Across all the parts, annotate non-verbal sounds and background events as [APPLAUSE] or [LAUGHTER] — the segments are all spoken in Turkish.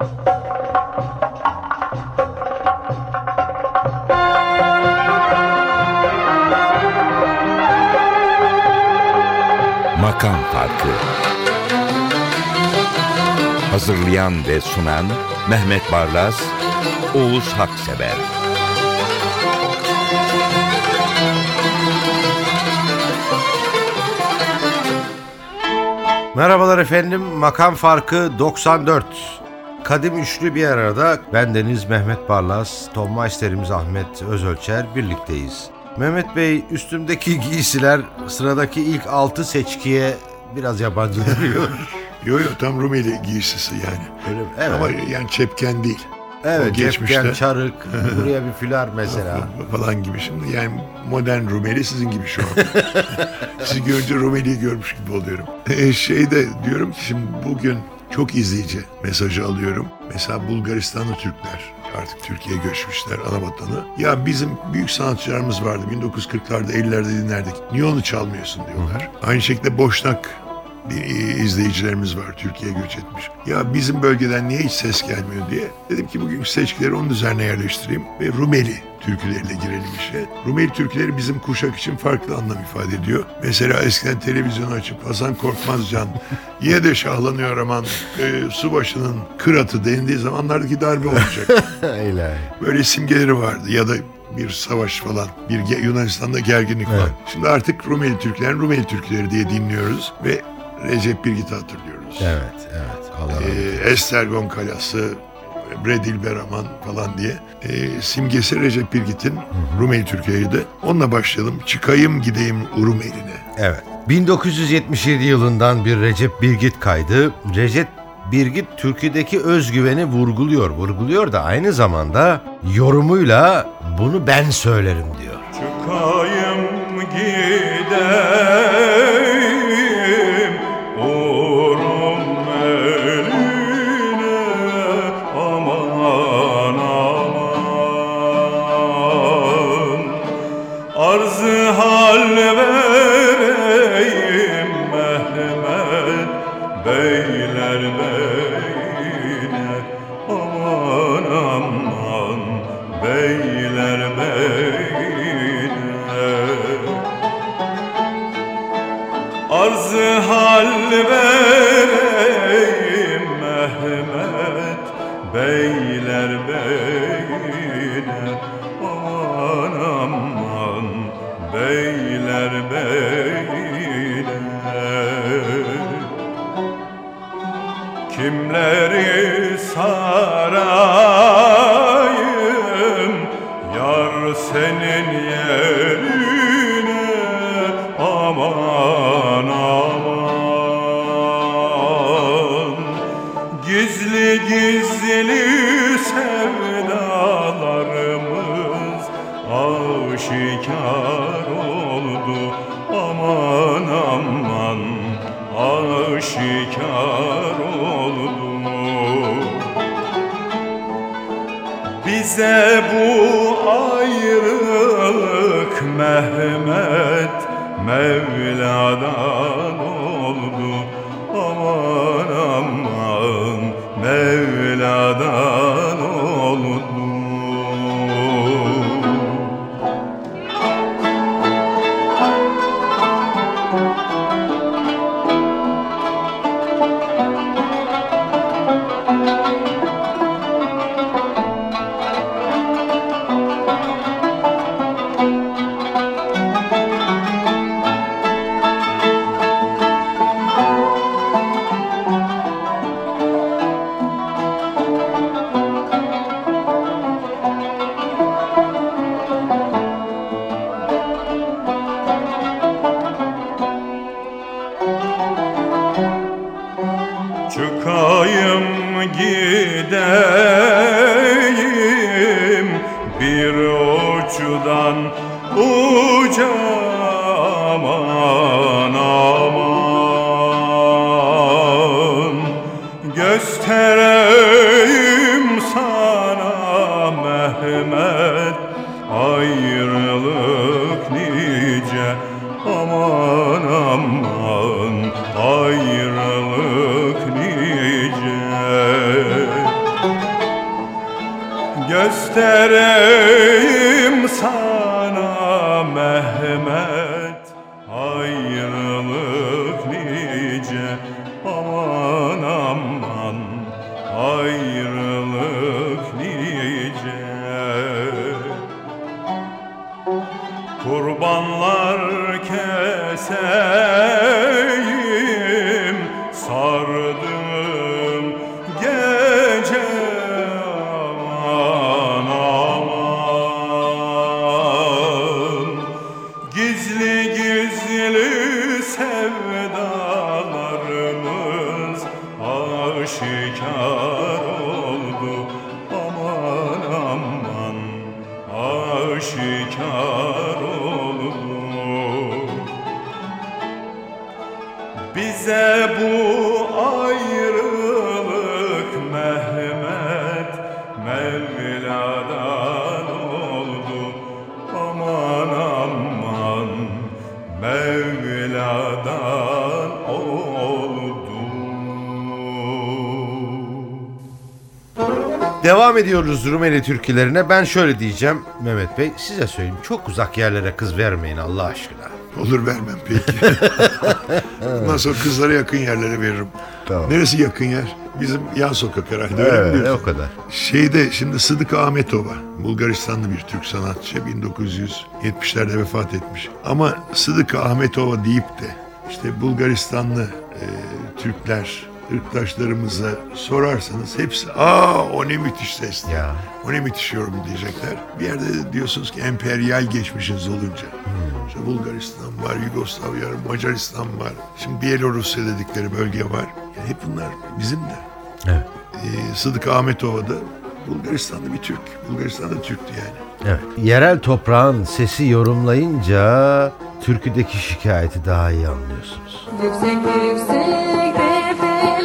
Makam Farkı Hazırlayan ve sunan Mehmet Barlas, Oğuz Haksever Merhabalar efendim. Makam farkı 94. Kadim üçlü bir arada. Bendeniz Mehmet Barlas, Tom Meister'imiz Ahmet Özölçer birlikteyiz. Mehmet Bey üstümdeki giysiler sıradaki ilk altı seçkiye biraz yabancı duruyor. [LAUGHS] Yo yo tam Rumeli giysisi yani. Öyle mi? Evet. Ama yani çepken değil. evet, o geçmişte- cepken, çarık, [LAUGHS] buraya bir filar mesela. Falan gibi şimdi yani modern Rumeli sizin gibi şu an. [LAUGHS] Sizi görünce Rumeli'yi görmüş gibi oluyorum. E, şey de diyorum ki şimdi bugün çok izleyici mesajı alıyorum. Mesela Bulgaristanlı Türkler artık Türkiye'ye göçmüşler ana vatanı. Ya bizim büyük sanatçılarımız vardı 1940'larda 50'lerde dinlerdik. Niye onu çalmıyorsun diyorlar. Aynı şekilde Boşnak bir izleyicilerimiz var Türkiye'ye göç etmiş. Ya bizim bölgeden niye hiç ses gelmiyor diye. Dedim ki bugünkü seçkileri onun üzerine yerleştireyim ve Rumeli türküleriyle girelim işe. Rumeli türküleri bizim kuşak için farklı anlam ifade ediyor. Mesela eskiden televizyonu açıp Hasan Korkmazcan, [LAUGHS] yine de şahlanıyor aman e, subaşının kıratı denildiği zamanlardaki darbe olacak. [LAUGHS] Böyle simgeleri vardı ya da bir savaş falan, bir Yunanistan'da gerginlik. Evet. Şimdi artık Rumeli Türkler, Rumeli Türkleri diye dinliyoruz ve Recep Birgit'i hatırlıyoruz. Evet, evet. Allah Ee. Estergon Kalası, Bredil Beraman falan diye ee, simgesi Recep Birgit'in Rumeli Türkiye'ydi. Onunla başlayalım. Çıkayım gideyim Rumeli'ne. Evet. 1977 yılından bir Recep Birgit kaydı. Recep Birgit türküdeki özgüveni vurguluyor. Vurguluyor da aynı zamanda yorumuyla bunu ben söylerim diyor. Çıkayım gideyim bize bu ayrılık Mehmet Mevla'dan Devam ediyoruz Rumeli türkülerine. Ben şöyle diyeceğim Mehmet Bey. Size söyleyeyim. Çok uzak yerlere kız vermeyin Allah aşkına. Olur vermem peki. [LAUGHS] Bundan sonra kızlara yakın yerlere veririm. Tamam. Neresi yakın yer? Bizim yan sokak herhalde öyle mi Evet, diyorsun? o kadar. Şeyde şimdi Sıdık Ahmetova, Bulgaristanlı bir Türk sanatçı 1970'lerde vefat etmiş. Ama Sıdık Ahmetova deyip de işte Bulgaristanlı e, Türkler, ırktaşlarımıza sorarsanız hepsi aa o ne müthiş ses. Ya. O ne müthiş yorum diyecekler. Bir yerde de diyorsunuz ki emperyal geçmişiniz olunca. İşte Bulgaristan var, Yugoslavya var, Macaristan var. Şimdi Bielorusya dedikleri bölge var. Yani hep bunlar bizim de. Evet. Ee, Sıdık Ahmetova da Bulgaristan'da bir Türk. Bulgaristan'da Türktü yani. Evet. Yerel toprağın sesi yorumlayınca türküdeki şikayeti daha iyi anlıyorsunuz. Yüksek yüksek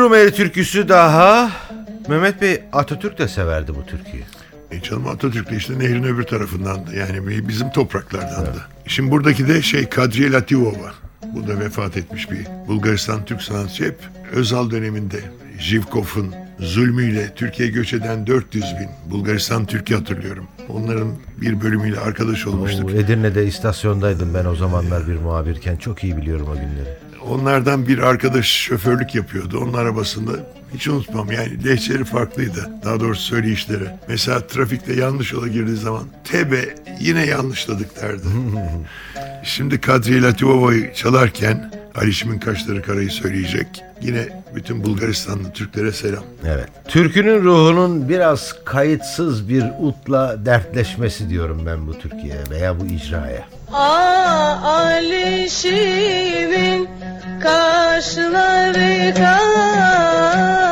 Rumeli türküsü daha. Mehmet Bey Atatürk de severdi bu türküyü. E canım Atatürk de işte nehrin öbür tarafındandı. Yani bi- bizim topraklardandı. Şimdi buradaki de şey Kadriye Lativova. Bu da vefat etmiş bir Bulgaristan Türk sanatçı. Hep Özal döneminde Jivkov'un zulmüyle Türkiye'ye göç eden 400 bin Bulgaristan Türk'ü hatırlıyorum. Onların bir bölümüyle arkadaş olmuştuk. Oo, Edirne'de istasyondaydım ben o zamanlar bir muhabirken. Çok iyi biliyorum o günleri. Onlardan bir arkadaş şoförlük yapıyordu. Onun arabasında hiç unutmam yani lehçeleri farklıydı. Daha doğrusu söyleyişleri. Mesela trafikte yanlış yola girdiği zaman tebe yine yanlışladık derdi. [LAUGHS] Şimdi Kadriye Lativova'yı çalarken Alişim'in Kaşları Kara'yı söyleyecek. Yine bütün Bulgaristanlı Türklere selam. Evet. Türkünün ruhunun biraz kayıtsız bir utla dertleşmesi diyorum ben bu Türkiye veya bu icraya. Aa Alişim'in kaşları kare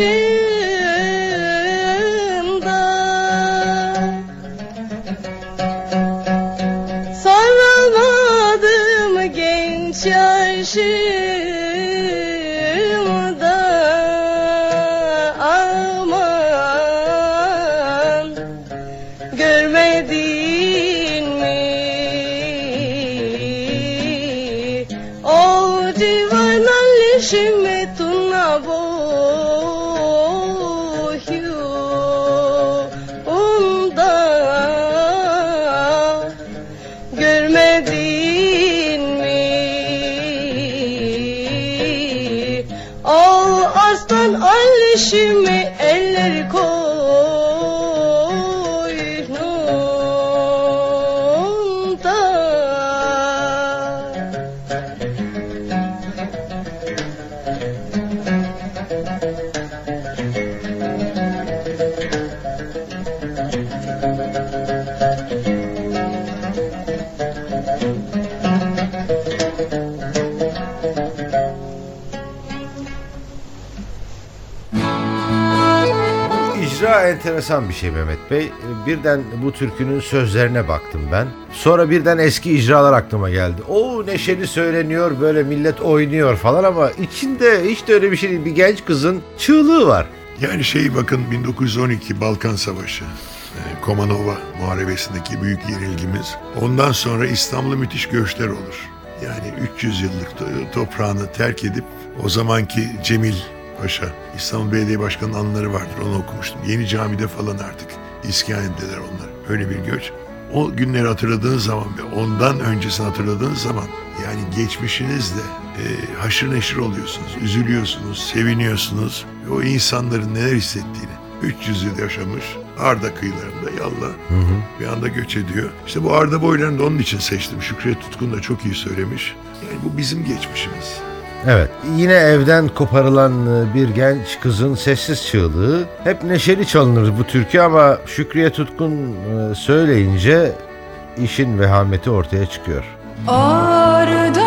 to wish you may İcra enteresan bir şey Mehmet Bey. Birden bu türkünün sözlerine baktım ben. Sonra birden eski icralar aklıma geldi. O neşeli söyleniyor böyle millet oynuyor falan ama içinde hiç de öyle bir şey değil. Bir genç kızın çığlığı var. Yani şey bakın 1912 Balkan Savaşı. e, Komanova muharebesindeki büyük yenilgimiz. Ondan sonra İstanbul'a müthiş göçler olur. Yani 300 yıllık to- toprağını terk edip o zamanki Cemil Paşa, İstanbul Belediye Başkanı'nın anıları vardır onu okumuştum. Yeni camide falan artık iskanetteler onlar. Öyle bir göç. O günleri hatırladığınız zaman ve ondan öncesini hatırladığınız zaman yani geçmişinizle e, haşır neşir oluyorsunuz, üzülüyorsunuz, seviniyorsunuz ve o insanların neler hissettiğini 300 yıl yaşamış Arda kıyılarında yalla bir anda göç ediyor. İşte bu Arda boylarını da onun için seçtim. Şükret Tutkun da çok iyi söylemiş. Yani bu bizim geçmişimiz. Evet. Yine evden koparılan e, bir genç kızın sessiz çığlığı. Hep neşeli çalınır bu türkü ama Şükriye Tutkun e, söyleyince işin vehameti ortaya çıkıyor. Arda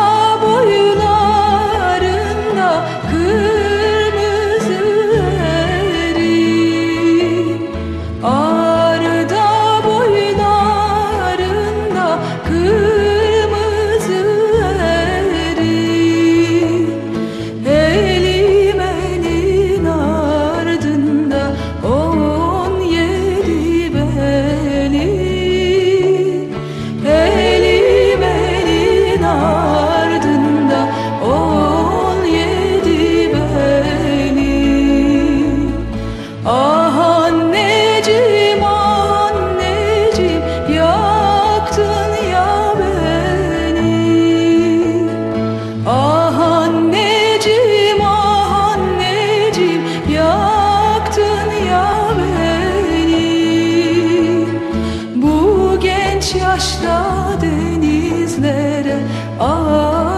yaşta denizlere ağır